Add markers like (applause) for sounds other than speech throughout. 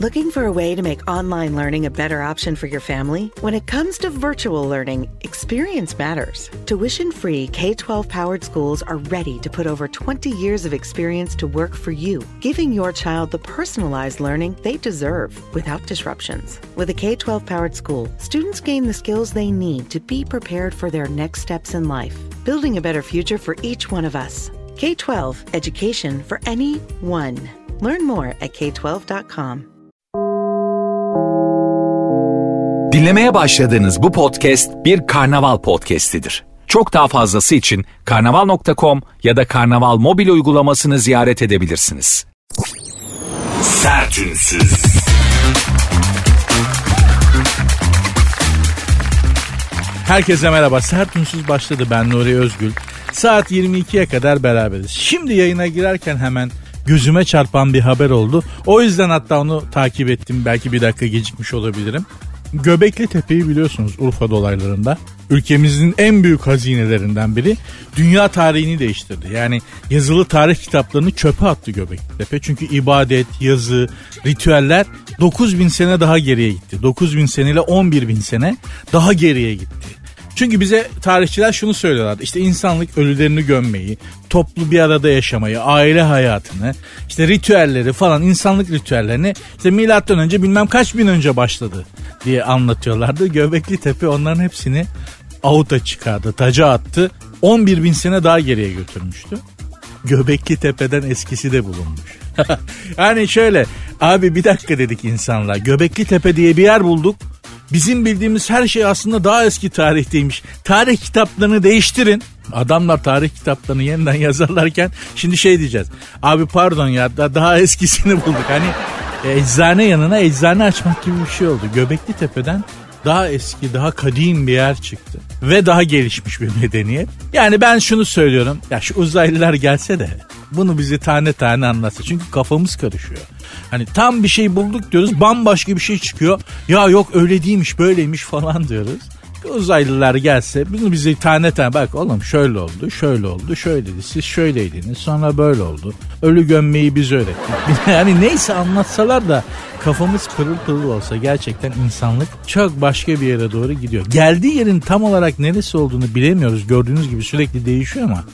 Looking for a way to make online learning a better option for your family? When it comes to virtual learning, experience matters. Tuition free K 12 powered schools are ready to put over 20 years of experience to work for you, giving your child the personalized learning they deserve without disruptions. With a K 12 powered school, students gain the skills they need to be prepared for their next steps in life, building a better future for each one of us. K 12 Education for Anyone. Learn more at k12.com. Dinlemeye başladığınız bu podcast bir karnaval podcastidir. Çok daha fazlası için karnaval.com ya da karnaval mobil uygulamasını ziyaret edebilirsiniz. Sertünsüz. Herkese merhaba. Sert Unsuz başladı. Ben Nuri Özgül. Saat 22'ye kadar beraberiz. Şimdi yayına girerken hemen gözüme çarpan bir haber oldu. O yüzden hatta onu takip ettim. Belki bir dakika gecikmiş olabilirim. Göbekli Tepe'yi biliyorsunuz Urfa dolaylarında. Ülkemizin en büyük hazinelerinden biri dünya tarihini değiştirdi. Yani yazılı tarih kitaplarını çöpe attı Göbekli Tepe. Çünkü ibadet, yazı, ritüeller 9000 sene daha geriye gitti. 9000 seneyle 11000 sene daha geriye gitti. Çünkü bize tarihçiler şunu söylüyorlardı. İşte insanlık ölülerini gömmeyi, toplu bir arada yaşamayı, aile hayatını, işte ritüelleri falan insanlık ritüellerini işte milattan önce bilmem kaç bin önce başladı diye anlatıyorlardı. Göbekli Tepe onların hepsini avuta çıkardı, taca attı. 11 bin sene daha geriye götürmüştü. Göbekli Tepe'den eskisi de bulunmuş. (laughs) yani şöyle abi bir dakika dedik insanlar. Göbekli Tepe diye bir yer bulduk. Bizim bildiğimiz her şey aslında daha eski tarihteymiş. Tarih kitaplarını değiştirin. Adamlar tarih kitaplarını yeniden (laughs) yazarlarken şimdi şey diyeceğiz. Abi pardon ya da daha eskisini bulduk. Hani eczane yanına eczane açmak gibi bir şey oldu. Göbekli Tepe'den daha eski, daha kadim bir yer çıktı. Ve daha gelişmiş bir medeniyet. Yani ben şunu söylüyorum. Ya şu uzaylılar gelse de bunu bize tane tane anlatsa. Çünkü kafamız karışıyor. Hani tam bir şey bulduk diyoruz bambaşka bir şey çıkıyor. Ya yok öyle değilmiş böyleymiş falan diyoruz. Uzaylılar gelse bunu bize tane tane bak oğlum şöyle oldu şöyle oldu şöyleydi siz şöyleydiniz sonra böyle oldu. Ölü gömmeyi biz öğrettik. (laughs) yani neyse anlatsalar da kafamız pırıl pırıl olsa gerçekten insanlık çok başka bir yere doğru gidiyor. Geldiği yerin tam olarak neresi olduğunu bilemiyoruz. Gördüğünüz gibi sürekli değişiyor ama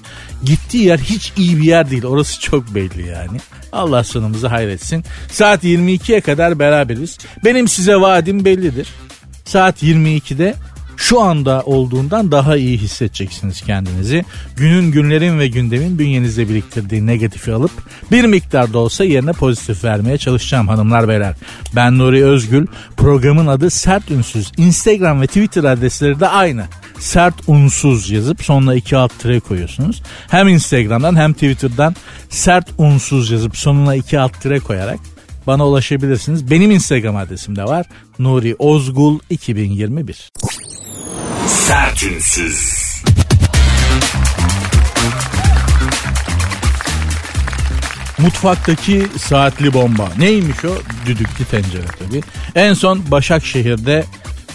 gittiği yer hiç iyi bir yer değil. Orası çok belli yani. Allah sonumuzu hayretsin. Saat 22'ye kadar beraberiz. Benim size vaadim bellidir. Saat 22'de şu anda olduğundan daha iyi hissedeceksiniz kendinizi. Günün, günlerin ve gündemin bünyenizde biriktirdiği negatifi alıp bir miktar da olsa yerine pozitif vermeye çalışacağım hanımlar beyler. Ben Nuri Özgül. Programın adı Sert Ünsüz. Instagram ve Twitter adresleri de aynı. Sert unsuz yazıp sonuna iki alt tire koyuyorsunuz. Hem Instagram'dan hem Twitter'dan sert unsuz yazıp sonuna iki alt tire koyarak bana ulaşabilirsiniz. Benim Instagram adresim de var. Nuri Ozgul 2021. Sertünsüz. Mutfaktaki saatli bomba. Neymiş o? Düdüklü tencere tabii. En son Başakşehir'de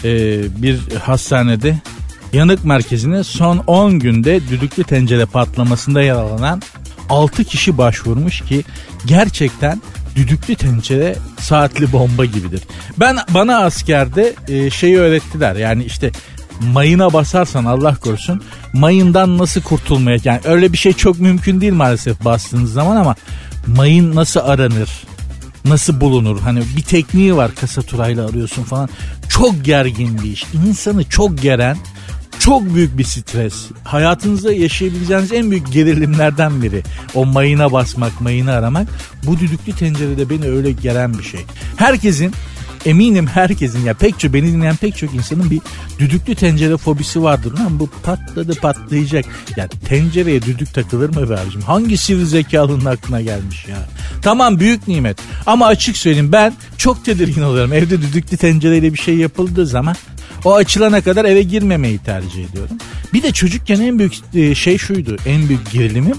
e, bir hastanede yanık merkezine son 10 günde düdüklü tencere patlamasında yaralanan 6 kişi başvurmuş ki gerçekten düdüklü tencere saatli bomba gibidir. Ben bana askerde e, şeyi öğrettiler. Yani işte mayına basarsan Allah korusun mayından nasıl kurtulmaya yani öyle bir şey çok mümkün değil maalesef bastığınız zaman ama mayın nasıl aranır? Nasıl bulunur? Hani bir tekniği var kasa turayla arıyorsun falan. Çok gergin bir iş. İnsanı çok geren çok büyük bir stres. Hayatınızda yaşayabileceğiniz en büyük gerilimlerden biri. O mayına basmak, mayını aramak. Bu düdüklü tencerede beni öyle geren bir şey. Herkesin eminim herkesin ya pek çok beni dinleyen pek çok insanın bir düdüklü tencere fobisi vardır. Lan bu patladı patlayacak. Ya tencereye düdük takılır mı be abicim? Hangi sivri zekalının aklına gelmiş ya? Tamam büyük nimet ama açık söyleyeyim ben çok tedirgin oluyorum. Evde düdüklü tencereyle bir şey yapıldığı zaman o açılana kadar eve girmemeyi tercih ediyorum. Bir de çocukken en büyük e, şey şuydu. En büyük gerilimim.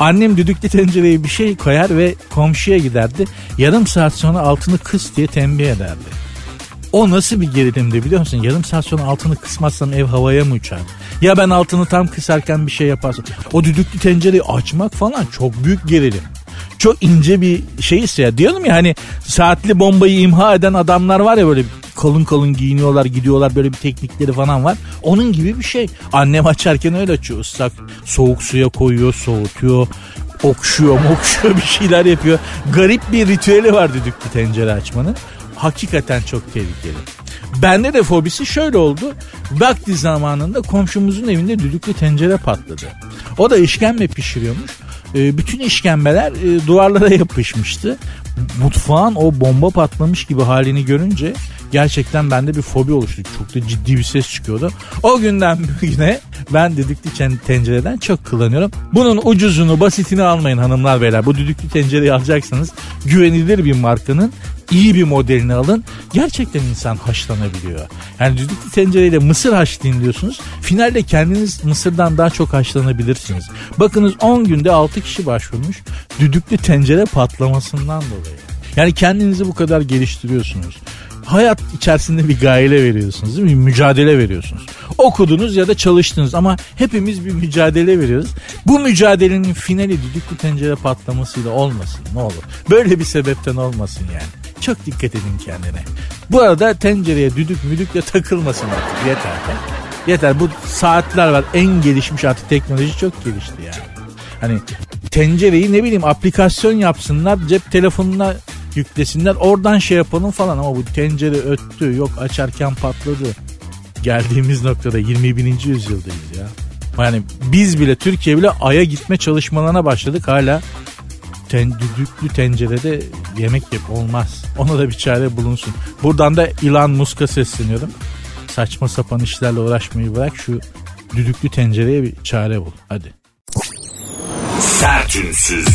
Annem düdüklü tencereye bir şey koyar ve komşuya giderdi. Yarım saat sonra altını kıs diye tembih ederdi. O nasıl bir gerilimdi biliyor musun? Yarım saat sonra altını kısmazsan ev havaya mı uçar? Ya ben altını tam kısarken bir şey yaparsam. O düdüklü tencereyi açmak falan çok büyük gerilim. Çok ince bir şeyse ya. Diyorum ya hani saatli bombayı imha eden adamlar var ya böyle kalın kalın giyiniyorlar gidiyorlar böyle bir teknikleri falan var. Onun gibi bir şey. Annem açarken öyle açıyor ıslak soğuk suya koyuyor soğutuyor okşuyor (laughs) mokşuyor bir şeyler yapıyor. Garip bir ritüeli var düdüklü tencere açmanın. Hakikaten çok tehlikeli. Bende de fobisi şöyle oldu. Vakti zamanında komşumuzun evinde düdüklü tencere patladı. O da işkembe pişiriyormuş. E, bütün işkembeler e, duvarlara yapışmıştı. Mutfağın o bomba patlamış gibi halini görünce gerçekten bende bir fobi oluştu. Çok da ciddi bir ses çıkıyordu. O günden bugüne ben düdüklü tencereden çok kullanıyorum. Bunun ucuzunu basitini almayın hanımlar beyler. Bu düdüklü tencereyi alacaksanız güvenilir bir markanın iyi bir modelini alın. Gerçekten insan haşlanabiliyor. Yani düdüklü tencereyle mısır haşlayın diyorsunuz. Finalde kendiniz mısırdan daha çok haşlanabilirsiniz. Bakınız 10 günde 6 kişi başvurmuş düdüklü tencere patlamasından dolayı. Yani kendinizi bu kadar geliştiriyorsunuz hayat içerisinde bir gayle veriyorsunuz değil mi? Mücadele veriyorsunuz. Okudunuz ya da çalıştınız ama hepimiz bir mücadele veriyoruz. Bu mücadelenin finali düdüklü tencere patlamasıyla olmasın ne olur. Böyle bir sebepten olmasın yani. Çok dikkat edin kendine. Bu arada tencereye düdük müdükle takılmasın artık yeter. Yeter bu saatler var en gelişmiş artık teknoloji çok gelişti yani. Hani tencereyi ne bileyim aplikasyon yapsınlar cep telefonuna yüklesinler oradan şey yapalım falan ama bu tencere öttü yok açarken patladı. Geldiğimiz noktada 21. yüzyıldayız ya. Yani biz bile Türkiye bile Ay'a gitme çalışmalarına başladık hala ten, düdüklü tencerede yemek yap olmaz. Ona da bir çare bulunsun. Buradan da Elon Musk'a sesleniyorum. Saçma sapan işlerle uğraşmayı bırak şu düdüklü tencereye bir çare bul. Hadi. Sertünsüz.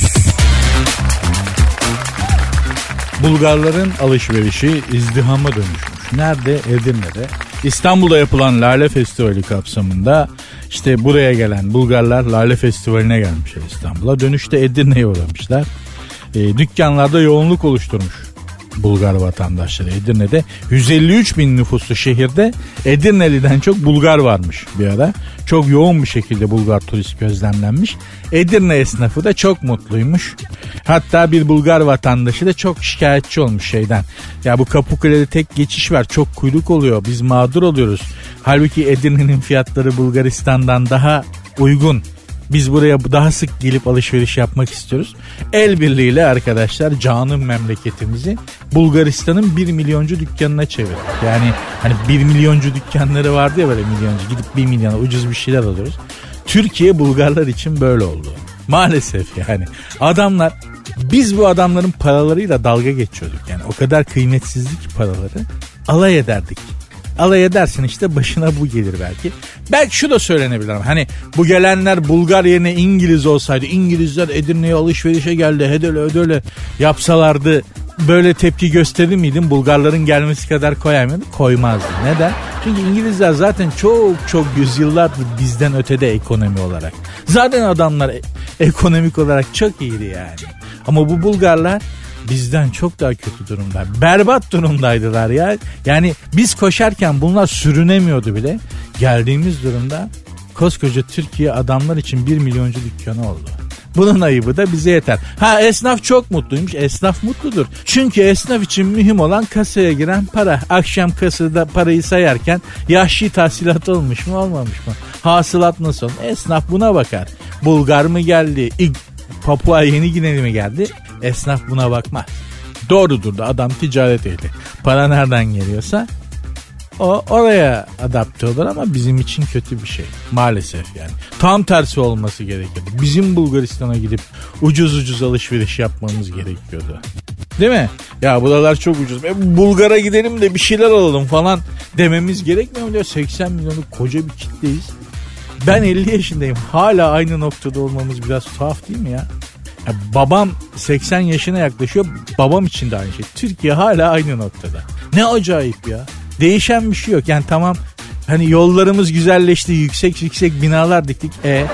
Bulgarların alışverişi izdihama dönüşmüş. Nerede? Edirne'de. İstanbul'da yapılan Lale Festivali kapsamında işte buraya gelen Bulgarlar Lale Festivali'ne gelmişler İstanbul'a. Dönüşte Edirne'ye uğramışlar. E, dükkanlarda yoğunluk oluşturmuş Bulgar vatandaşları Edirne'de. 153 bin nüfuslu şehirde Edirne'liden çok Bulgar varmış bir ara. Çok yoğun bir şekilde Bulgar turist gözlemlenmiş. Edirne esnafı da çok mutluymuş. Hatta bir Bulgar vatandaşı da çok şikayetçi olmuş şeyden. Ya bu Kapıkule'de tek geçiş var çok kuyruk oluyor biz mağdur oluyoruz. Halbuki Edirne'nin fiyatları Bulgaristan'dan daha uygun. Biz buraya daha sık gelip alışveriş yapmak istiyoruz. El birliğiyle arkadaşlar canım memleketimizi Bulgaristan'ın 1 milyoncu dükkanına çevir. Yani hani 1 milyoncu dükkanları vardı ya böyle milyoncu gidip 1 milyona ucuz bir şeyler alıyoruz. Türkiye Bulgarlar için böyle oldu. Maalesef yani. Adamlar biz bu adamların paralarıyla dalga geçiyorduk. Yani o kadar kıymetsizlik paraları alay ederdik alay edersin işte başına bu gelir belki. Belki şu da söylenebilir ama hani bu gelenler Bulgar yerine İngiliz olsaydı İngilizler Edirne'ye alışverişe geldi hedele ödele yapsalardı böyle tepki gösterir miydin? Bulgarların gelmesi kadar koyar mıydın? Koymazdı. Neden? Çünkü İngilizler zaten çok çok yüzyıllardır bizden ötede ekonomi olarak. Zaten adamlar e- ekonomik olarak çok iyiydi yani. Ama bu Bulgarlar bizden çok daha kötü durumda. Berbat durumdaydılar ya. Yani biz koşarken bunlar sürünemiyordu bile. Geldiğimiz durumda koskoca Türkiye adamlar için bir milyoncu dükkanı oldu. Bunun ayıbı da bize yeter. Ha esnaf çok mutluymuş. Esnaf mutludur. Çünkü esnaf için mühim olan kasaya giren para. Akşam kasada parayı sayarken yahşi tahsilat olmuş mu olmamış mı? Hasılat nasıl? Esnaf buna bakar. Bulgar mı geldi? İlk Papua Yeni Gineli mi geldi? Esnaf buna bakmaz. Doğrudur da adam ticaret ehli. Para nereden geliyorsa o oraya adapte olur ama bizim için kötü bir şey. Maalesef yani. Tam tersi olması gerekirdi. Bizim Bulgaristan'a gidip ucuz ucuz alışveriş yapmamız gerekiyordu. Değil mi? Ya buralar çok ucuz. E, Bulgar'a gidelim de bir şeyler alalım falan dememiz gerekmiyor mu? 80 milyonluk koca bir kitleyiz. Ben 50 yaşındayım. Hala aynı noktada olmamız biraz tuhaf değil mi ya? Ya babam 80 yaşına yaklaşıyor. Babam için de aynı şey. Türkiye hala aynı noktada. Ne acayip ya. Değişen bir şey yok. Yani tamam hani yollarımız güzelleşti. Yüksek yüksek binalar diktik. E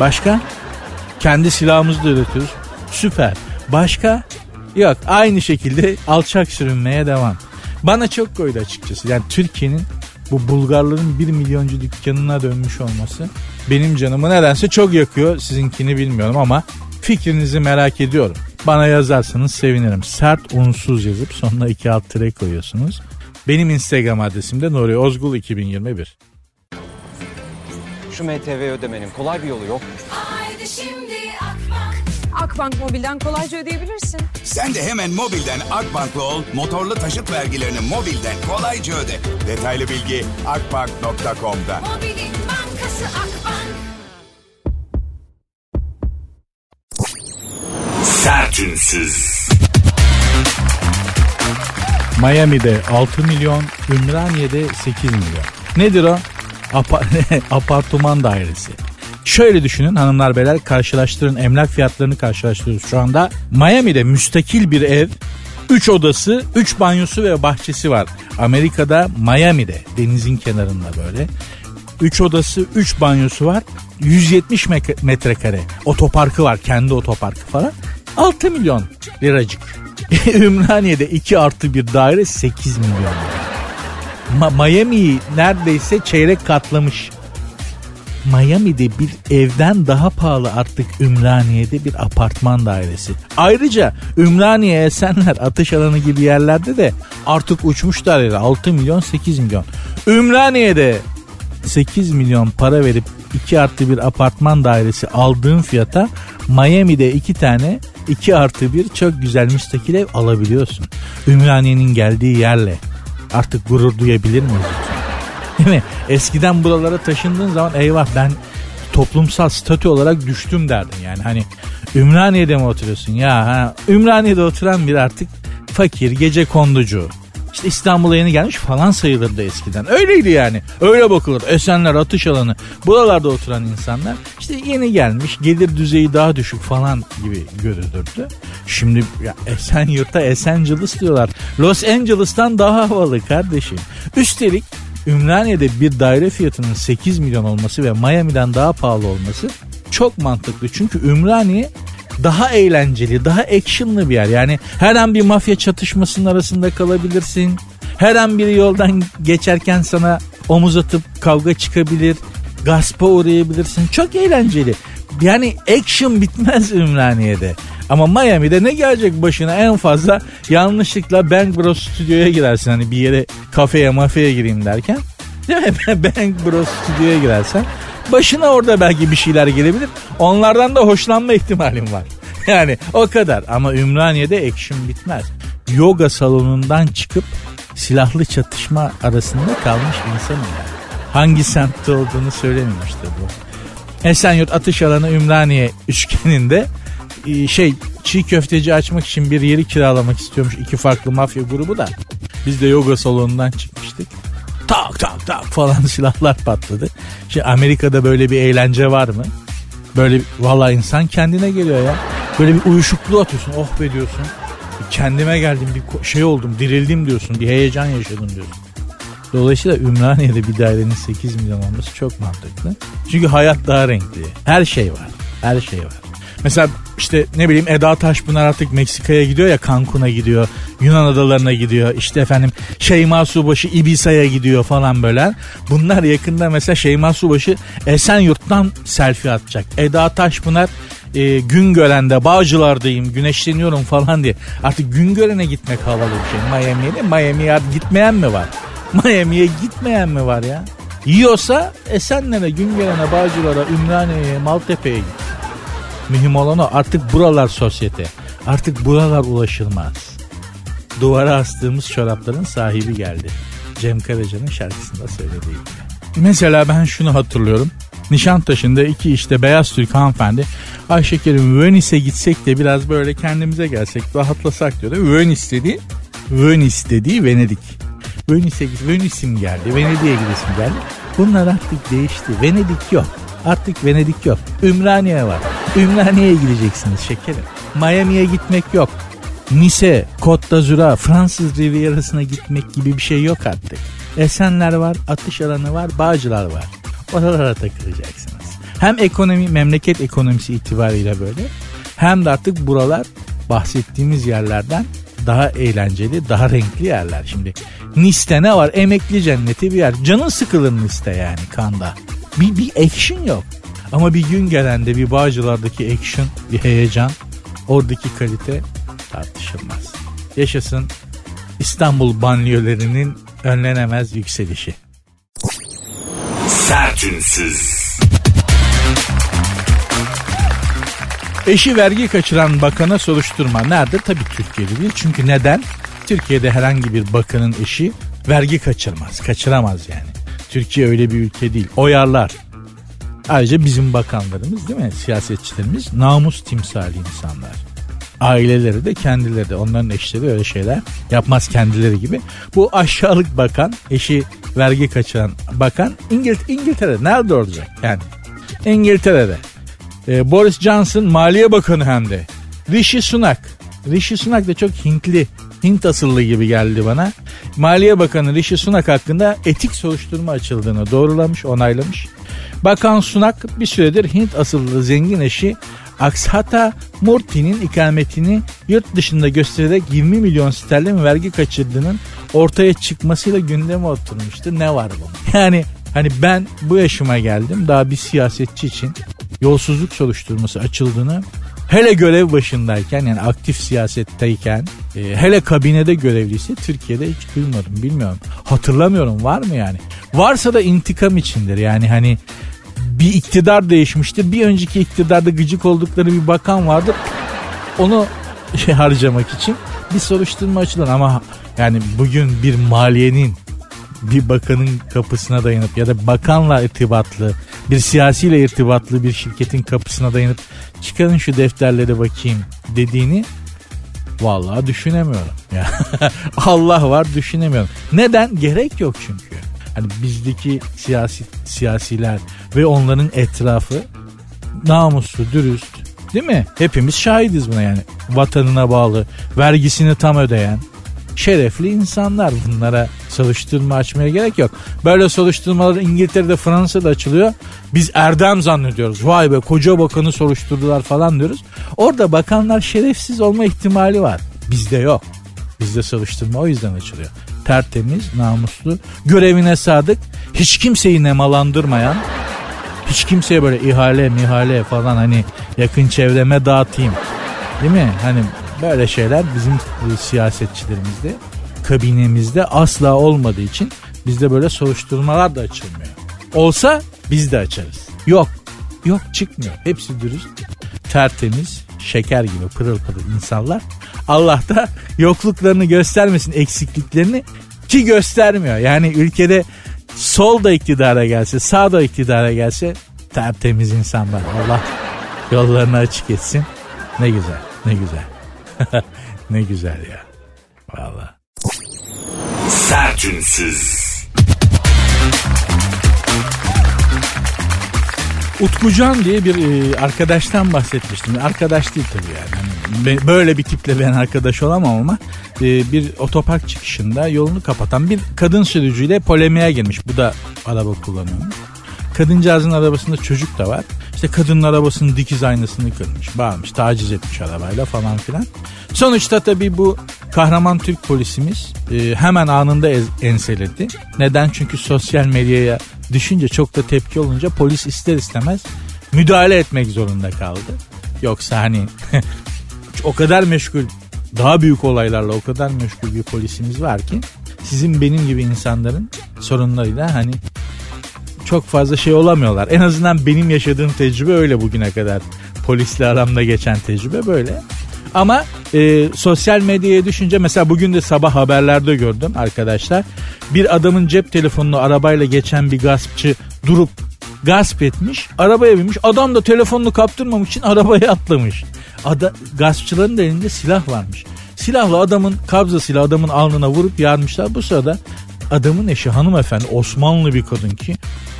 başka? Kendi silahımızı da üretiyoruz. Süper. Başka? Yok aynı şekilde alçak sürünmeye devam. Bana çok koydu açıkçası. Yani Türkiye'nin bu Bulgarların bir milyoncu dükkanına dönmüş olması benim canımı nedense çok yakıyor. Sizinkini bilmiyorum ama fikrinizi merak ediyorum. bana yazarsanız sevinirim. Sert unsuz yazıp sonuna iki alt tire koyuyorsunuz. Benim Instagram adresim de Nuri Ozgul 2021. Şu MTV ödemenin kolay bir yolu yok. Haydi şimdi Akbank. Akbank Mobil'den kolayca ödeyebilirsin. Sen de hemen mobilden Akbank'la ol, motorlu taşıt vergilerini mobilden kolayca öde. Detaylı bilgi akbank.com'da. Mobilin bankası Akbank. Sertünsüz. Miami'de 6 milyon, Ümraniye'de 8 milyon. Nedir o? Apa- (laughs) apartman dairesi. Şöyle düşünün hanımlar beyler karşılaştırın emlak fiyatlarını karşılaştırıyoruz şu anda. Miami'de müstakil bir ev 3 odası, 3 banyosu ve bahçesi var. Amerika'da Miami'de denizin kenarında böyle 3 odası 3 banyosu var. 170 mek- metrekare otoparkı var kendi otoparkı falan. 6 milyon liracık. (laughs) Ümraniye'de 2 artı bir daire 8 milyon lira. Ma- Miami'yi neredeyse çeyrek katlamış. Miami'de bir evden daha pahalı artık Ümraniye'de bir apartman dairesi. Ayrıca Ümraniye, Esenler, Atış Alanı gibi yerlerde de artık uçmuş daireler 6 milyon 8 milyon. Ümraniye'de 8 milyon para verip 2 artı bir apartman dairesi aldığın fiyata Miami'de 2 tane 2 artı bir çok güzel müstakil alabiliyorsun. Ümraniye'nin geldiği yerle artık gurur duyabilir miyiz? Değil mi? Eskiden buralara taşındığın zaman eyvah ben toplumsal statü olarak düştüm derdin yani. Hani Ümraniye'de mi oturuyorsun ya? Ha, Ümraniye'de oturan bir artık fakir, gece konducu. İşte İstanbul'a yeni gelmiş falan sayılırdı eskiden. Öyleydi yani. Öyle bakılır. Esenler, atış alanı. Buralarda oturan insanlar işte yeni gelmiş, gelir düzeyi daha düşük falan gibi görülürdü. Şimdi ya Esenyurt'a Esenciles diyorlar. Los Angeles'tan daha havalı kardeşim. Üstelik Ümraniye'de bir daire fiyatının 8 milyon olması ve Miami'den daha pahalı olması çok mantıklı. Çünkü Ümraniye daha eğlenceli, daha actionlı bir yer. Yani her an bir mafya çatışmasının arasında kalabilirsin. Her an biri yoldan geçerken sana omuz atıp kavga çıkabilir. Gaspa uğrayabilirsin. Çok eğlenceli. Yani action bitmez Ümraniye'de. Ama Miami'de ne gelecek başına en fazla yanlışlıkla Bang Bros stüdyoya girersin. Hani bir yere kafeye mafyaya gireyim derken. Değil mi? (laughs) Bang Bros stüdyoya girersen başına orada belki bir şeyler gelebilir. Onlardan da hoşlanma ihtimalin var. (laughs) Yani o kadar ama Ümraniye'de action bitmez. Yoga salonundan çıkıp silahlı çatışma arasında kalmış insanım yani. Hangi semtte olduğunu söylememiştir bu. Esenyurt atış alanı Ümraniye üçgeninde e, şey çiğ köfteci açmak için bir yeri kiralamak istiyormuş iki farklı mafya grubu da. Biz de yoga salonundan çıkmıştık. Tak tak tak falan (laughs) silahlar patladı. Şimdi Amerika'da böyle bir eğlence var mı? Böyle valla insan kendine geliyor ya. Böyle bir uyuşukluğu atıyorsun. Oh be diyorsun. Kendime geldim bir şey oldum dirildim diyorsun. Bir heyecan yaşadım diyorsun. Dolayısıyla Ümraniye'de bir dairenin 8 milyon olması çok mantıklı. Çünkü hayat daha renkli. Her şey var. Her şey var. Mesela işte ne bileyim Eda Taşpınar artık Meksika'ya gidiyor ya Cancun'a gidiyor. Yunan adalarına gidiyor. İşte efendim Şeyma Subaşı Ibiza'ya gidiyor falan böyle. Bunlar yakında mesela Şeyma Subaşı Esenyurt'tan selfie atacak. Eda Taşpınar e, Güngören'de Bağcılar'dayım güneşleniyorum falan diye. Artık Güngören'e gitmek havalı bir şey. Miami'ye de Miami'ye gitmeyen mi var? (laughs) Miami'ye gitmeyen mi var ya? Yiyorsa Esenler'e, Güngören'e, Bağcılar'a, Ümraniye'ye, Maltepe'ye git. Mühim olan o. Artık buralar sosyete. Artık buralar ulaşılmaz. Duvara astığımız çorapların sahibi geldi. Cem Karaca'nın şarkısında söylediği gibi. Mesela ben şunu hatırlıyorum. Nişantaşı'nda iki işte beyaz Türk hanımefendi Ay şekerim Venice'e gitsek de biraz böyle kendimize gelsek rahatlasak diyordu. Venice dediği Venice dediği Venedik. Venice'e Venice'im geldi, Venedik'e gidesim geldi. Bunlar artık değişti. Venedik yok. Artık Venedik yok. Ümraniye var. Ümraniye'ye gideceksiniz şekerim. Miami'ye gitmek yok. Nice, Côte d'Azur'a, Fransız Riviera'sına gitmek gibi bir şey yok artık. Esenler var, atış alanı var, Bağcılar var. Oralara takılacaksınız. Hem ekonomi, memleket ekonomisi itibariyle böyle. Hem de artık buralar bahsettiğimiz yerlerden daha eğlenceli, daha renkli yerler. Şimdi Nice'te ne var? Emekli cenneti bir yer. Canın sıkılır Nice'te yani kanda. Bir, bir action yok. Ama bir gün gelende bir Bağcılar'daki action, bir heyecan oradaki kalite tartışılmaz. Yaşasın İstanbul banliyölerinin önlenemez yükselişi. Sertünsüz. Eşi vergi kaçıran bakana soruşturma. Nerede? Tabii Türkiye'de değil. Çünkü neden? Türkiye'de herhangi bir bakanın eşi vergi kaçırmaz. Kaçıramaz yani. Türkiye öyle bir ülke değil. Oyarlar. Ayrıca bizim bakanlarımız değil mi? Siyasetçilerimiz namus timsali insanlar. Aileleri de kendileri de onların eşleri öyle şeyler yapmaz kendileri gibi. Bu aşağılık bakan eşi vergi kaçıran bakan İngilt İngiltere'de nerede olacak yani? İngiltere'de. Ee, Boris Johnson Maliye Bakanı hem de. Rishi Sunak. Rishi Sunak da çok Hintli. Hint asıllı gibi geldi bana. Maliye Bakanı Rishi Sunak hakkında etik soruşturma açıldığını doğrulamış, onaylamış. Bakan Sunak bir süredir Hint asıllı zengin eşi Akshata Murthy'nin ikametini yurt dışında göstererek 20 milyon sterlin vergi kaçırdığının ortaya çıkmasıyla gündeme oturmuştu. Ne var bu? Yani hani ben bu yaşıma geldim daha bir siyasetçi için yolsuzluk soruşturması açıldığını hele görev başındayken yani aktif siyasetteyken e, hele kabinede görevliyse Türkiye'de hiç duymadım bilmiyorum. Hatırlamıyorum var mı yani? Varsa da intikam içindir yani hani bir iktidar değişmiştir. Bir önceki iktidarda gıcık oldukları bir bakan vardır. Onu şey (laughs) harcamak için bir soruşturma açılır ama yani bugün bir maliyenin bir bakanın kapısına dayanıp ya da bakanla irtibatlı bir siyasiyle irtibatlı bir şirketin kapısına dayanıp çıkarın şu defterlere bakayım dediğini vallahi düşünemiyorum. (laughs) Allah var düşünemiyorum. Neden? Gerek yok çünkü. Hani bizdeki siyasi siyasiler ve onların etrafı namuslu, dürüst değil mi? Hepimiz şahidiz buna yani. Vatanına bağlı, vergisini tam ödeyen, şerefli insanlar. Bunlara soruşturma açmaya gerek yok. Böyle soruşturmalar İngiltere'de Fransa'da açılıyor. Biz erdem zannediyoruz. Vay be koca bakanı soruşturdular falan diyoruz. Orada bakanlar şerefsiz olma ihtimali var. Bizde yok. Bizde soruşturma o yüzden açılıyor. Tertemiz, namuslu, görevine sadık, hiç kimseyi nemalandırmayan, hiç kimseye böyle ihale mihale falan hani yakın çevreme dağıtayım. Değil mi? Hani böyle şeyler bizim e, siyasetçilerimizde, kabinemizde asla olmadığı için bizde böyle soruşturmalar da açılmıyor. Olsa biz de açarız. Yok. Yok çıkmıyor. Hepsi dürüst, tertemiz, şeker gibi pırıl pırıl insanlar. Allah da yokluklarını göstermesin, eksikliklerini ki göstermiyor. Yani ülkede sol da iktidara gelse, sağ da iktidara gelse tertemiz insanlar. Allah yollarını açık etsin. Ne güzel, ne güzel. (laughs) ne güzel ya. Valla. Sertünsüz. Utkucan diye bir e, arkadaştan bahsetmiştim. Arkadaş değil tabii yani. Hani böyle bir tiple ben arkadaş olamam ama e, bir otopark çıkışında yolunu kapatan bir kadın sürücüyle polemiğe girmiş. Bu da araba kullanıyormuş. Kadıncağızın arabasında çocuk da var. İşte kadının arabasının dikiz aynasını kırmış, bağırmış, taciz etmiş arabayla falan filan. Sonuçta tabii bu kahraman Türk polisimiz e, hemen anında ez- enseledi. Neden? Çünkü sosyal medyaya düşünce çok da tepki olunca polis ister istemez müdahale etmek zorunda kaldı. Yoksa hani (laughs) o kadar meşgul daha büyük olaylarla o kadar meşgul bir polisimiz var ki sizin benim gibi insanların sorunlarıyla hani çok fazla şey olamıyorlar. En azından benim yaşadığım tecrübe öyle bugüne kadar. Polisle aramda geçen tecrübe böyle. Ama e, sosyal medyaya düşünce mesela bugün de sabah haberlerde gördüm arkadaşlar. Bir adamın cep telefonunu arabayla geçen bir gaspçı durup gasp etmiş. Arabaya binmiş. Adam da telefonunu kaptırmamak için arabaya atlamış. Ada, gaspçıların da elinde silah varmış. Silahla adamın kabzasıyla adamın alnına vurup yarmışlar. Bu sırada adamın eşi hanımefendi Osmanlı bir kadın ki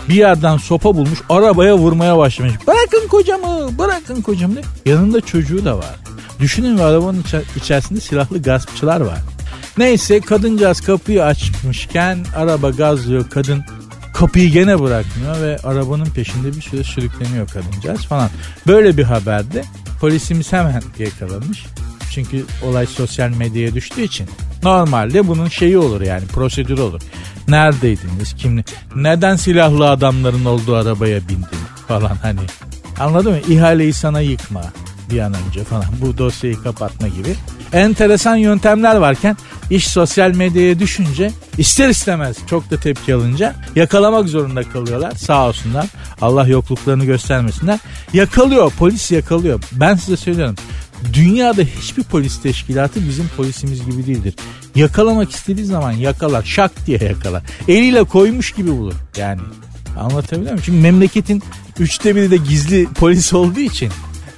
bir yerden sopa bulmuş arabaya vurmaya başlamış. Bırakın kocamı bırakın kocamı. Yanında çocuğu da var. Düşünün ve arabanın içer- içerisinde silahlı gaspçılar var. Neyse kadıncağız kapıyı açmışken araba gazlıyor kadın kapıyı gene bırakmıyor ve arabanın peşinde bir süre sürükleniyor kadıncağız falan. Böyle bir haberde polisimiz hemen yakalamış. Çünkü olay sosyal medyaya düştüğü için normalde bunun şeyi olur yani prosedür olur. Neredeydiniz? Kim neden silahlı adamların olduğu arabaya bindin falan hani. Anladın mı? İhaleyi sana yıkma. bir an önce falan bu dosyayı kapatma gibi. Enteresan yöntemler varken iş sosyal medyaya düşünce ister istemez çok da tepki alınca yakalamak zorunda kalıyorlar sağ olsunlar. Allah yokluklarını göstermesinler. Yakalıyor polis yakalıyor. Ben size söylüyorum dünyada hiçbir polis teşkilatı bizim polisimiz gibi değildir. Yakalamak istediği zaman yakalar şak diye yakalar. Eliyle koymuş gibi bulur yani. Anlatabiliyor muyum? Çünkü memleketin üçte biri de gizli polis olduğu için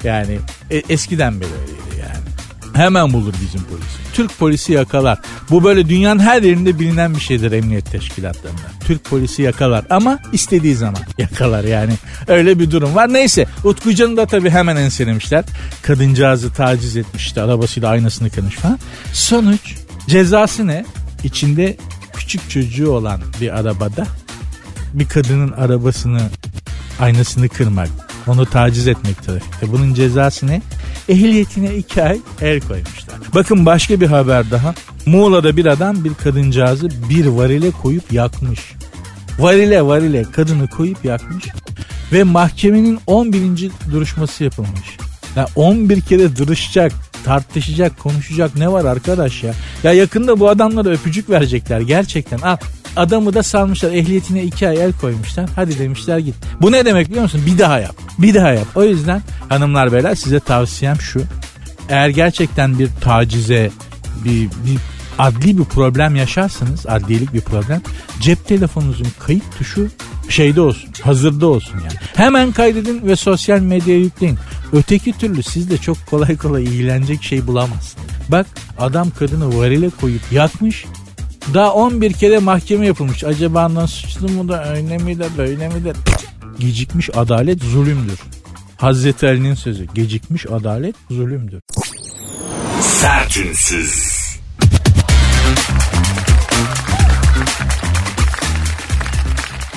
yani e- eskiden beri yani. Hemen bulur bizim polis. Türk polisi yakalar. Bu böyle dünyanın her yerinde bilinen bir şeydir emniyet teşkilatlarında. Türk polisi yakalar ama istediği zaman (laughs) yakalar yani. Öyle bir durum var. Neyse Utkucan'ı da tabii hemen enselemişler. Kadıncağızı taciz etmişti. Arabasıyla aynasını kırmış falan. Sonuç cezası ne? İçinde küçük çocuğu olan bir arabada bir kadının arabasını aynasını kırmak, onu taciz etmek trafikte. Bunun cezası ne? Ehliyetine iki ay el koymuşlar. Bakın başka bir haber daha. Muğla'da bir adam bir kadıncağızı bir varile koyup yakmış. Varile varile kadını koyup yakmış. Ve mahkemenin 11. duruşması yapılmış. Ya 11 kere duruşacak, tartışacak, konuşacak ne var arkadaş ya? Ya yakında bu adamlara öpücük verecekler gerçekten. Al adamı da salmışlar ehliyetine iki ay el koymuşlar. Hadi demişler git. Bu ne demek biliyor musun? Bir daha yap. Bir daha yap. O yüzden hanımlar beyler size tavsiyem şu. Eğer gerçekten bir tacize, bir, bir adli bir problem yaşarsanız, adliyelik bir problem, cep telefonunuzun kayıt tuşu şeyde olsun, hazırda olsun yani. Hemen kaydedin ve sosyal medyaya yükleyin. Öteki türlü siz de çok kolay kolay ilgilenecek şey bulamazsınız. Bak adam kadını varile koyup yakmış. Daha 11 kere mahkeme yapılmış. Acaba suçlu mu da öyle mi de böyle mi de gecikmiş adalet zulümdür. Hazreti Ali'nin sözü gecikmiş adalet zulümdür. Sertünsüz.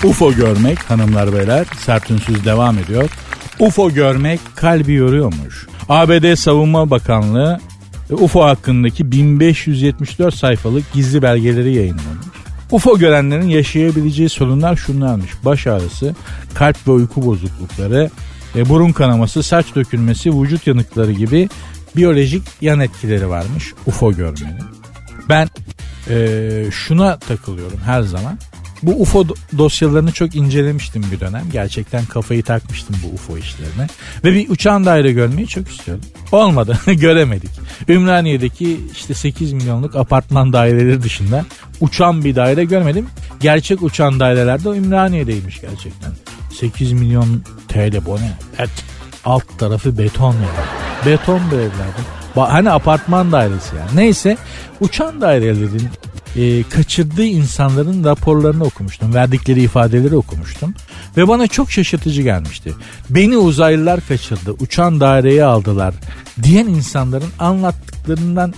UFO görmek hanımlar beyler sertünsüz devam ediyor. UFO görmek kalbi yoruyormuş. ABD Savunma Bakanlığı UFO hakkındaki 1574 sayfalık gizli belgeleri yayınlamış. UFO görenlerin yaşayabileceği sorunlar şunlarmış. Baş ağrısı, kalp ve uyku bozuklukları, e, burun kanaması, saç dökülmesi, vücut yanıkları gibi biyolojik yan etkileri varmış UFO görmenin. Ben e, şuna takılıyorum her zaman. Bu UFO do- dosyalarını çok incelemiştim bir dönem. Gerçekten kafayı takmıştım bu UFO işlerine. Ve bir uçan daire görmeyi çok istiyordum. Olmadı. (laughs) Göremedik. Ümraniye'deki işte 8 milyonluk apartman daireleri dışında uçan bir daire görmedim. Gerçek uçan daireler de Ümraniye'deymiş gerçekten. 8 milyon TL bu ne? Et. Alt tarafı beton ya. Beton bir. Ba- Hani apartman dairesi yani. Neyse uçan dairelerin e, kaçırdığı insanların raporlarını okumuştum. Verdikleri ifadeleri okumuştum. Ve bana çok şaşırtıcı gelmişti. Beni uzaylılar kaçırdı, uçan daireye aldılar diyen insanların anlattıklarından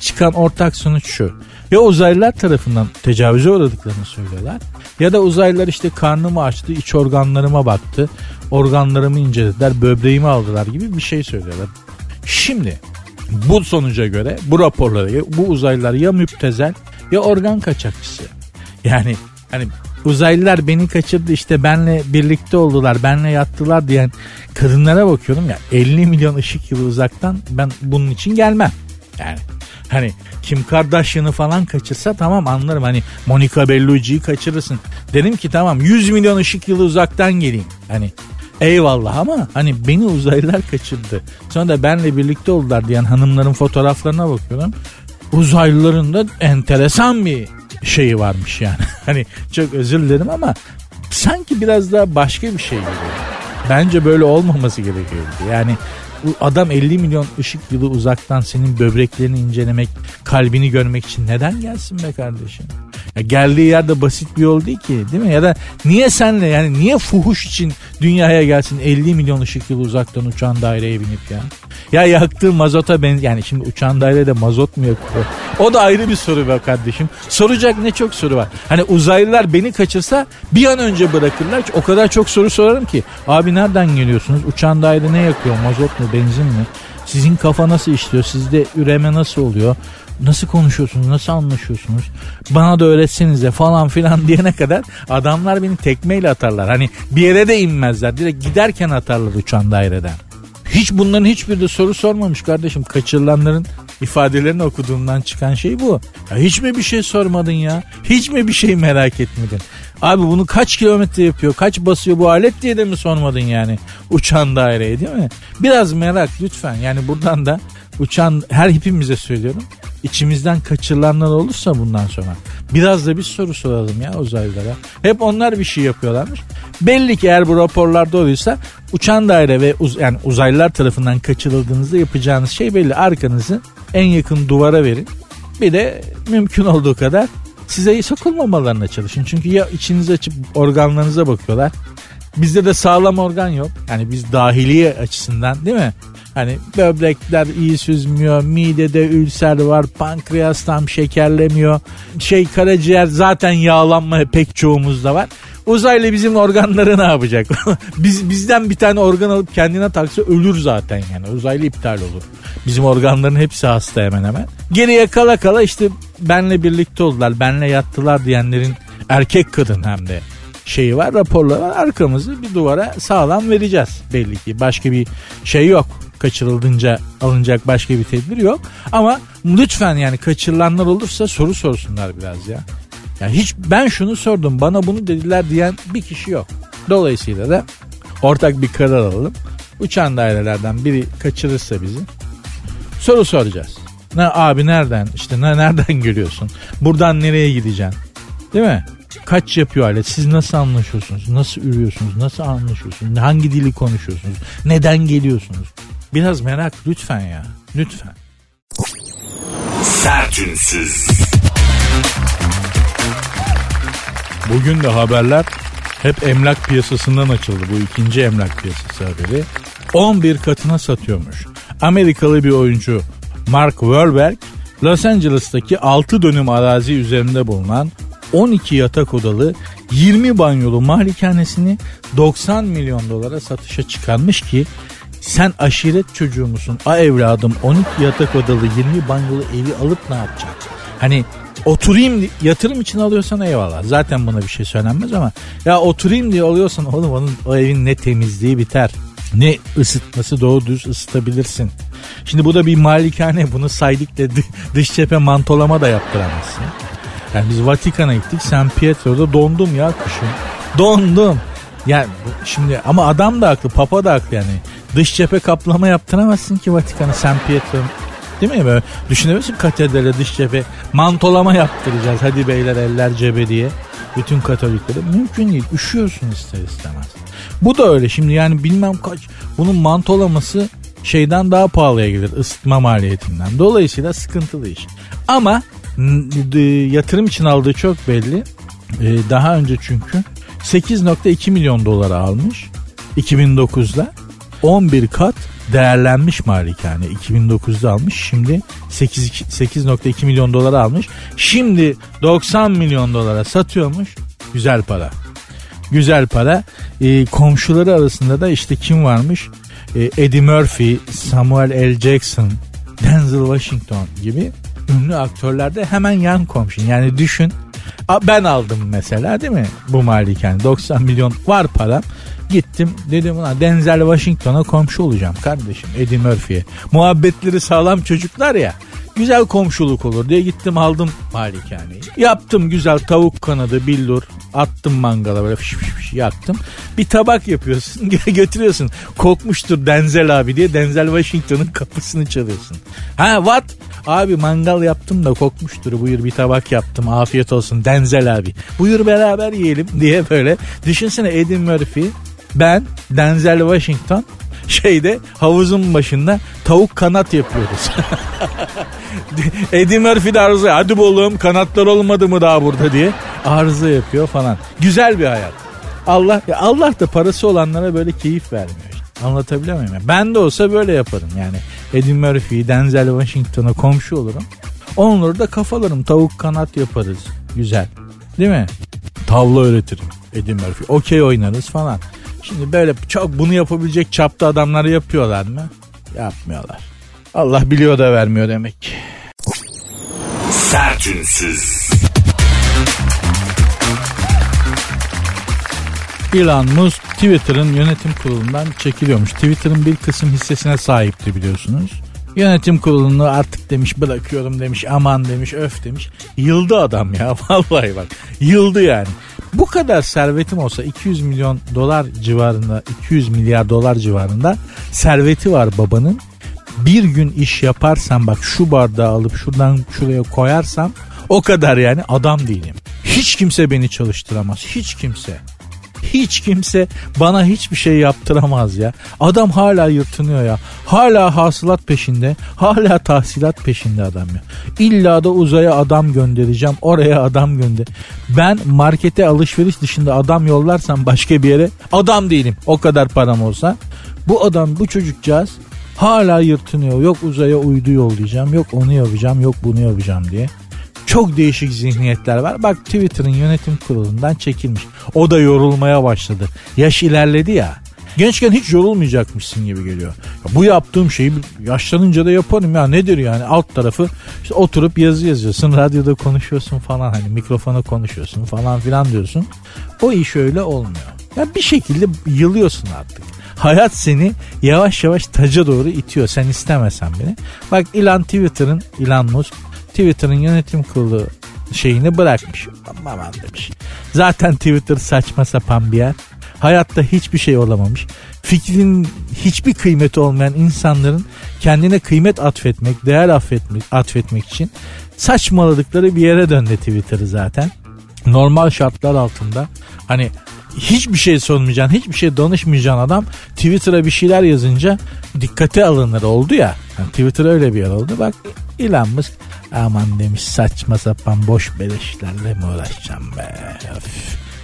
çıkan ortak sonuç şu. Ya uzaylılar tarafından tecavüze uğradıklarını söylüyorlar. Ya da uzaylılar işte karnımı açtı, iç organlarıma baktı. Organlarımı incelediler, böbreğimi aldılar gibi bir şey söylüyorlar. Şimdi bu sonuca göre bu raporlara göre bu uzaylılar ya müptezel ya organ kaçakçısı. Yani hani uzaylılar beni kaçırdı işte benle birlikte oldular benle yattılar diyen kadınlara bakıyorum ya 50 milyon ışık yılı uzaktan ben bunun için gelmem. Yani hani Kim Kardashian'ı falan kaçırsa tamam anlarım hani Monica Bellucci'yi kaçırırsın. Dedim ki tamam 100 milyon ışık yılı uzaktan geleyim. Hani Eyvallah ama hani beni uzaylılar kaçırdı. Sonra da benle birlikte oldular diyen hanımların fotoğraflarına bakıyorum. Uzaylıların da enteresan bir şeyi varmış yani. (laughs) Hani çok özür dilerim ama sanki biraz daha başka bir şey gibi. Bence böyle olmaması gerekiyordu. Yani adam 50 milyon ışık yılı uzaktan senin böbreklerini incelemek, kalbini görmek için neden gelsin be kardeşim? Ya geldiği yerde basit bir yol değil ki değil mi? Ya da niye senle yani niye fuhuş için dünyaya gelsin 50 milyon ışık yılı uzaktan uçan daireye binip ya? Ya yaktığı mazota ben yani şimdi uçan dairede mazot mu yakıyor? O da ayrı bir soru be kardeşim. Soracak ne çok soru var. Hani uzaylılar beni kaçırsa bir an önce bırakırlar. O kadar çok soru sorarım ki. Abi nereden geliyorsunuz? Uçan daire ne yakıyor? Mazot mu? Benzin mi? Sizin kafa nasıl işliyor? Sizde üreme nasıl oluyor? Nasıl konuşuyorsunuz? Nasıl anlaşıyorsunuz? Bana da öğretsenize falan filan (laughs) diyene kadar adamlar beni tekmeyle atarlar. Hani bir yere de inmezler. Direkt giderken atarlar uçan daireden. Hiç bunların hiçbiri de soru sormamış kardeşim. Kaçırılanların ifadelerini okuduğumdan çıkan şey bu. Ya hiç mi bir şey sormadın ya? Hiç mi bir şey merak etmedin? Abi bunu kaç kilometre yapıyor? Kaç basıyor bu alet diye de mi sormadın yani? Uçan daireye değil mi? Biraz merak lütfen. Yani buradan da uçan her hepimize söylüyorum. İçimizden kaçırılanlar olursa bundan sonra biraz da bir soru soralım ya uzaylılara. Hep onlar bir şey yapıyorlarmış. Belli ki eğer bu raporlarda oluyorsa uçan daire ve uz- yani uzaylılar tarafından kaçırıldığınızda yapacağınız şey belli. Arkanızı en yakın duvara verin. Bir de mümkün olduğu kadar size sokulmamalarına çalışın. Çünkü ya içinizi açıp organlarınıza bakıyorlar. Bizde de sağlam organ yok. Yani biz dahiliye açısından değil mi? Hani böbrekler iyi süzmüyor, midede ülser var, pankreas tam şekerlemiyor. Şey karaciğer zaten yağlanma pek çoğumuzda var. Uzaylı bizim organları ne yapacak? (laughs) Biz bizden bir tane organ alıp kendine taksa ölür zaten yani. Uzaylı iptal olur. Bizim organların hepsi hasta hemen hemen. Geriye kala kala işte benle birlikte oldular, benle yattılar diyenlerin erkek kadın hem de şeyi var raporları var arkamızı bir duvara sağlam vereceğiz belli ki başka bir şey yok kaçırıldınca alınacak başka bir tedbir yok ama lütfen yani kaçırılanlar olursa soru sorsunlar biraz ya. Ya hiç ben şunu sordum bana bunu dediler diyen bir kişi yok. Dolayısıyla da ortak bir karar alalım. Uçan dairelerden biri kaçırırsa bizi soru soracağız. Ne abi nereden işte ne nereden geliyorsun? Buradan nereye gideceksin? Değil mi? Kaç yapıyor alet? Siz nasıl anlaşıyorsunuz? Nasıl ürüyorsunuz? Nasıl anlaşıyorsunuz? Hangi dili konuşuyorsunuz? Neden geliyorsunuz? Biraz merak lütfen ya. Lütfen. Sertünsüz. Bugün de haberler hep emlak piyasasından açıldı. Bu ikinci emlak piyasası haberi. 11 katına satıyormuş. Amerikalı bir oyuncu Mark Wahlberg Los Angeles'taki 6 dönüm arazi üzerinde bulunan 12 yatak odalı 20 banyolu malikanesini 90 milyon dolara satışa çıkarmış ki sen aşiret çocuğu musun? A evladım 12 yatak odalı 20 banyolu evi alıp ne yapacaksın? Hani oturayım yatırım için alıyorsan eyvallah. Zaten buna bir şey söylenmez ama ya oturayım diye alıyorsan oğlum onun o evin ne temizliği biter. Ne ısıtması doğru düz ısıtabilirsin. Şimdi bu da bir malikane bunu saydık da dış cephe mantolama da yaptıramazsın. Yani biz Vatikan'a gittik San Pietro'da dondum ya kışın. Dondum. Yani şimdi ama adam da haklı papa da haklı yani. Dış cephe kaplama yaptıramazsın ki Vatikan'a San Pietro. Değil mi böyle? Düşünebilirsin katedrale dış cephe mantolama yaptıracağız. Hadi beyler eller cebe diye. Bütün Katoliklere mümkün değil. Üşüyorsun ister istemez. Bu da öyle şimdi yani bilmem kaç. Bunun mantolaması şeyden daha pahalıya gelir ısıtma maliyetinden. Dolayısıyla sıkıntılı iş. Ama yatırım için aldığı çok belli. Ee, daha önce çünkü 8.2 milyon dolara almış 2009'da 11 kat değerlenmiş malikane. 2009'da almış şimdi 8 8.2 milyon dolara almış. Şimdi 90 milyon dolara satıyormuş. Güzel para. Güzel para. Ee, komşuları arasında da işte kim varmış? Ee, Eddie Murphy Samuel L. Jackson Denzel Washington gibi ünlü aktörler de hemen yan komşun yani düşün ben aldım mesela değil mi bu malikane? 90 milyon var param Gittim dedim ona Denzel Washington'a komşu olacağım kardeşim Eddie Murphy'ye. Muhabbetleri sağlam çocuklar ya. Güzel komşuluk olur diye gittim aldım malikaneyi. Yaptım güzel tavuk kanadı billur. Attım mangala böyle fış fış fış yaktım. Bir tabak yapıyorsun (laughs) götürüyorsun. Kokmuştur Denzel abi diye Denzel Washington'ın kapısını çalıyorsun. Ha what? Abi mangal yaptım da kokmuştur buyur bir tabak yaptım afiyet olsun Denzel abi. Buyur beraber yiyelim (laughs) diye böyle. Düşünsene Eddie Murphy ben Denzel Washington şeyde havuzun başında tavuk kanat yapıyoruz. (laughs) Eddie Murphy de arıza hadi oğlum kanatlar olmadı mı daha burada diye arıza yapıyor falan. Güzel bir hayat. Allah Allah da parası olanlara böyle keyif vermiyor. Anlatabiliyor muyum? Ben de olsa böyle yaparım yani. Eddie Murphy, Denzel Washington'a komşu olurum. Onları da kafalarım. Tavuk kanat yaparız. Güzel. Değil mi? Tavla öğretirim. Eddie Murphy. Okey oynarız falan. Şimdi böyle çok bunu yapabilecek çapta adamları yapıyorlar mı? Yapmıyorlar. Allah biliyor da vermiyor demek ki. Sertünsüz. Elon Musk Twitter'ın yönetim kurulundan çekiliyormuş. Twitter'ın bir kısım hissesine sahipti biliyorsunuz. Yönetim kurulunu artık demiş bırakıyorum demiş aman demiş öf demiş. Yıldı adam ya (laughs) vallahi bak yıldı yani. Bu kadar servetim olsa 200 milyon dolar civarında 200 milyar dolar civarında serveti var babanın. Bir gün iş yaparsam bak şu bardağı alıp şuradan şuraya koyarsam o kadar yani adam değilim. Hiç kimse beni çalıştıramaz. Hiç kimse. Hiç kimse bana hiçbir şey yaptıramaz ya. Adam hala yırtınıyor ya. Hala hasılat peşinde. Hala tahsilat peşinde adam ya. İlla da uzaya adam göndereceğim. Oraya adam gönder. Ben markete alışveriş dışında adam yollarsam başka bir yere adam değilim. O kadar param olsa. Bu adam bu çocukcağız hala yırtınıyor. Yok uzaya uydu yollayacağım. Yok onu yapacağım. Yok bunu yapacağım diye. Çok değişik zihniyetler var. Bak Twitter'ın yönetim kurulundan çekilmiş. O da yorulmaya başladı. Yaş ilerledi ya. Gençken hiç yorulmayacakmışsın gibi geliyor. Ya bu yaptığım şeyi yaşlanınca da yaparım ya nedir yani alt tarafı işte oturup yazı yazıyorsun radyoda konuşuyorsun falan hani mikrofona konuşuyorsun falan filan diyorsun. O iş öyle olmuyor. Ya bir şekilde yılıyorsun artık. Hayat seni yavaş yavaş taca doğru itiyor sen istemesen bile. Bak Elon Twitter'ın Elon Musk Twitter'ın yönetim kurulu şeyini bırakmış. Aman demiş. Zaten Twitter saçma sapan bir yer. Hayatta hiçbir şey olamamış. Fikrin hiçbir kıymeti olmayan insanların kendine kıymet atfetmek, değer affetmek, atfetmek için saçmaladıkları bir yere döndü Twitter'ı zaten. Normal şartlar altında hani hiçbir şey sormayacaksın, hiçbir şey danışmayacaksın adam Twitter'a bir şeyler yazınca dikkate alınır oldu ya. Yani Twitter öyle bir yer oldu. Bak Elon Musk aman demiş saçma sapan boş beleşlerle mi uğraşacağım be Öf.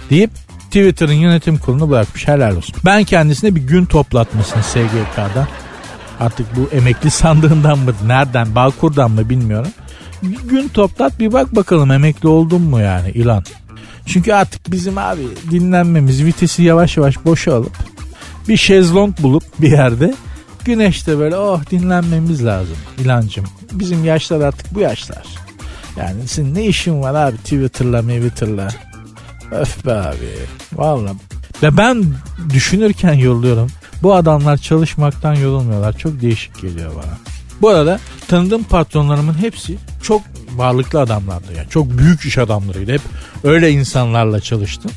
deyip Twitter'ın yönetim kurulunu bırakmış helal olsun. Ben kendisine bir gün toplatmasını SGK'dan artık bu emekli sandığından mı nereden Bağkur'dan mı bilmiyorum. Bir gün toplat bir bak bakalım emekli oldun mu yani ilan. Çünkü artık bizim abi dinlenmemiz vitesi yavaş yavaş boşalıp bir şezlong bulup bir yerde güneşte böyle oh dinlenmemiz lazım ilancım. Bizim yaşlar artık bu yaşlar. Yani senin ne işin var abi Twitter'la Twitter'la. Öf be abi. Vallahi. Ve ben düşünürken yolluyorum. Bu adamlar çalışmaktan yorulmuyorlar. Çok değişik geliyor bana. Bu arada tanıdığım patronlarımın hepsi çok varlıklı adamlardı. Yani çok büyük iş adamlarıydı. Hep öyle insanlarla çalıştım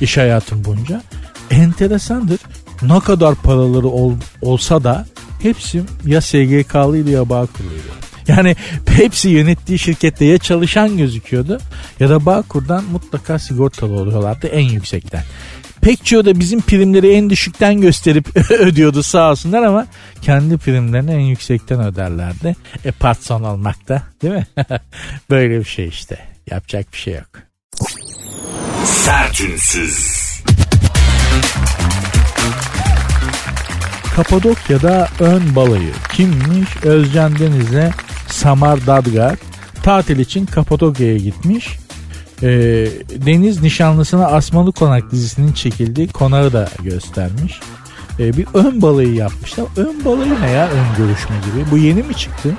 iş hayatım boyunca. Enteresandır. Ne kadar paraları ol, olsa da hepsi ya SGK'lıydı ya Bağkur'luydu. Yani hepsi yönettiği şirkette ya çalışan gözüküyordu ya da Bağkur'dan mutlaka sigortalı oluyorlardı en yüksekten. Pek çoğu da bizim primleri en düşükten gösterip (laughs) ödüyordu sağ olsunlar ama kendi primlerini en yüksekten öderlerdi. E patron olmak da değil mi? (laughs) Böyle bir şey işte. Yapacak bir şey yok. Sertünsüz. Kapadokya'da ön balayı kimmiş? Özcan Deniz'le Samar Dadgar tatil için Kapadokya'ya gitmiş. Ee, Deniz nişanlısına Asmalı Konak dizisinin çekildiği konağı da göstermiş. Ee, bir ön balayı yapmışlar. Ön balayı ne ya ön görüşme gibi? Bu yeni mi çıktı?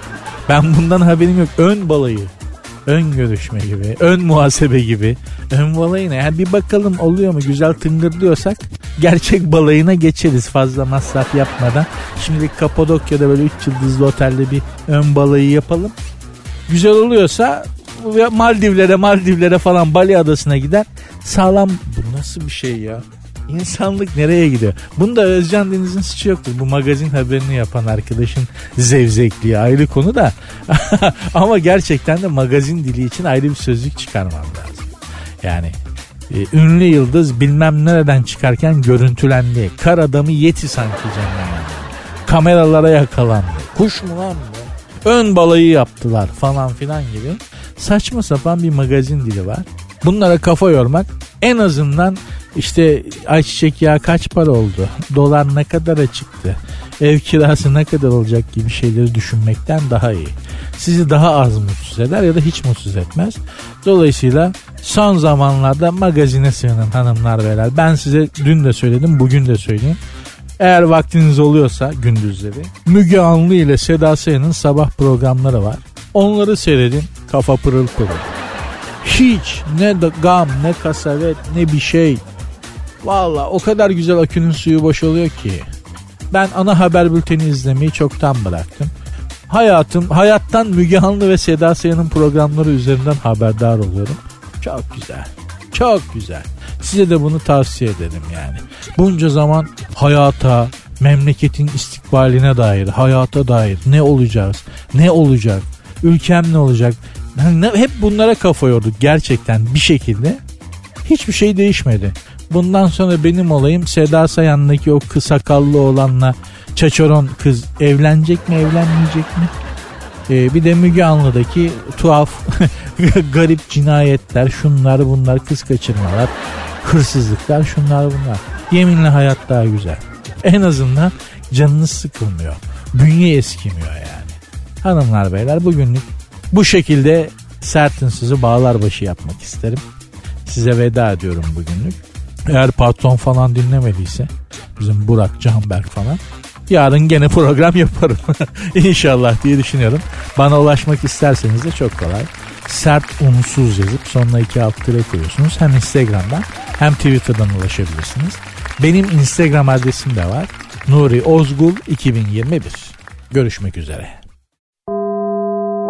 Ben bundan haberim yok. Ön balayı. Ön görüşme gibi, ön muhasebe gibi. Ön balayı ne? Yani bir bakalım oluyor mu? Güzel tıngırdıyorsak gerçek balayına geçeriz fazla masraf yapmadan. Şimdi Kapadokya'da böyle 3 yıldızlı otelde bir ön balayı yapalım. Güzel oluyorsa Maldivlere Maldivlere falan Bali adasına gider. Sağlam bu nasıl bir şey ya? İnsanlık nereye gidiyor? Bunda Özcan Deniz'in suçu yoktur. Bu magazin haberini yapan arkadaşın zevzekliği ayrı konu da. (laughs) Ama gerçekten de magazin dili için ayrı bir sözlük çıkarmam lazım. Yani e, ünlü yıldız bilmem nereden çıkarken görüntülendi. Kar adamı yeti sanki canlandı. Kameralara yakalandı. Kuş mu lan bu? Ön balayı yaptılar falan filan gibi. Saçma sapan bir magazin dili var. Bunlara kafa yormak en azından işte ayçiçek yağı kaç para oldu? Dolar ne kadara çıktı? Ev kirası ne kadar olacak gibi şeyleri düşünmekten daha iyi. Sizi daha az mutsuz eder ya da hiç mutsuz etmez. Dolayısıyla son zamanlarda magazine sığının hanımlar beyler. Ben size dün de söyledim bugün de söyleyeyim. Eğer vaktiniz oluyorsa gündüzleri Müge Anlı ile Seda Sayan'ın sabah programları var. Onları seyredin kafa pırıl pırıl. Hiç ne de gam ne kasavet ne bir şey. Valla o kadar güzel akünün suyu boşalıyor ki. Ben ana haber bülteni izlemeyi çoktan bıraktım. Hayatım, hayattan Müge Anlı ve Seda Sayan'ın programları üzerinden haberdar oluyorum. Çok güzel. Çok güzel. Size de bunu tavsiye ederim yani. Bunca zaman hayata, memleketin istikbaline dair, hayata dair ne olacağız, ne olacak, ülkem ne olacak. Hep bunlara kafa yorduk gerçekten bir şekilde. Hiçbir şey değişmedi. Bundan sonra benim olayım Seda Sayan'daki o kısa sakallı olanla çaçoron kız evlenecek mi evlenmeyecek mi? Ee, bir de Müge Anlı'daki tuhaf (laughs) garip cinayetler şunlar bunlar kız kaçırmalar hırsızlıklar şunlar bunlar. Yeminle hayat daha güzel. En azından canınız sıkılmıyor. Bünye eskimiyor yani. Hanımlar beyler bugünlük bu şekilde sertinsiz'i bağlar başı yapmak isterim. Size veda ediyorum bugünlük. Eğer patron falan dinlemediyse bizim Burak Canberk falan yarın gene program yaparım. (laughs) İnşallah diye düşünüyorum. Bana ulaşmak isterseniz de çok kolay. Sert unsuz yazıp sonuna iki alt tire koyuyorsunuz. Hem Instagram'dan hem Twitter'dan ulaşabilirsiniz. Benim Instagram adresim de var. Nuri Ozgul 2021. Görüşmek üzere.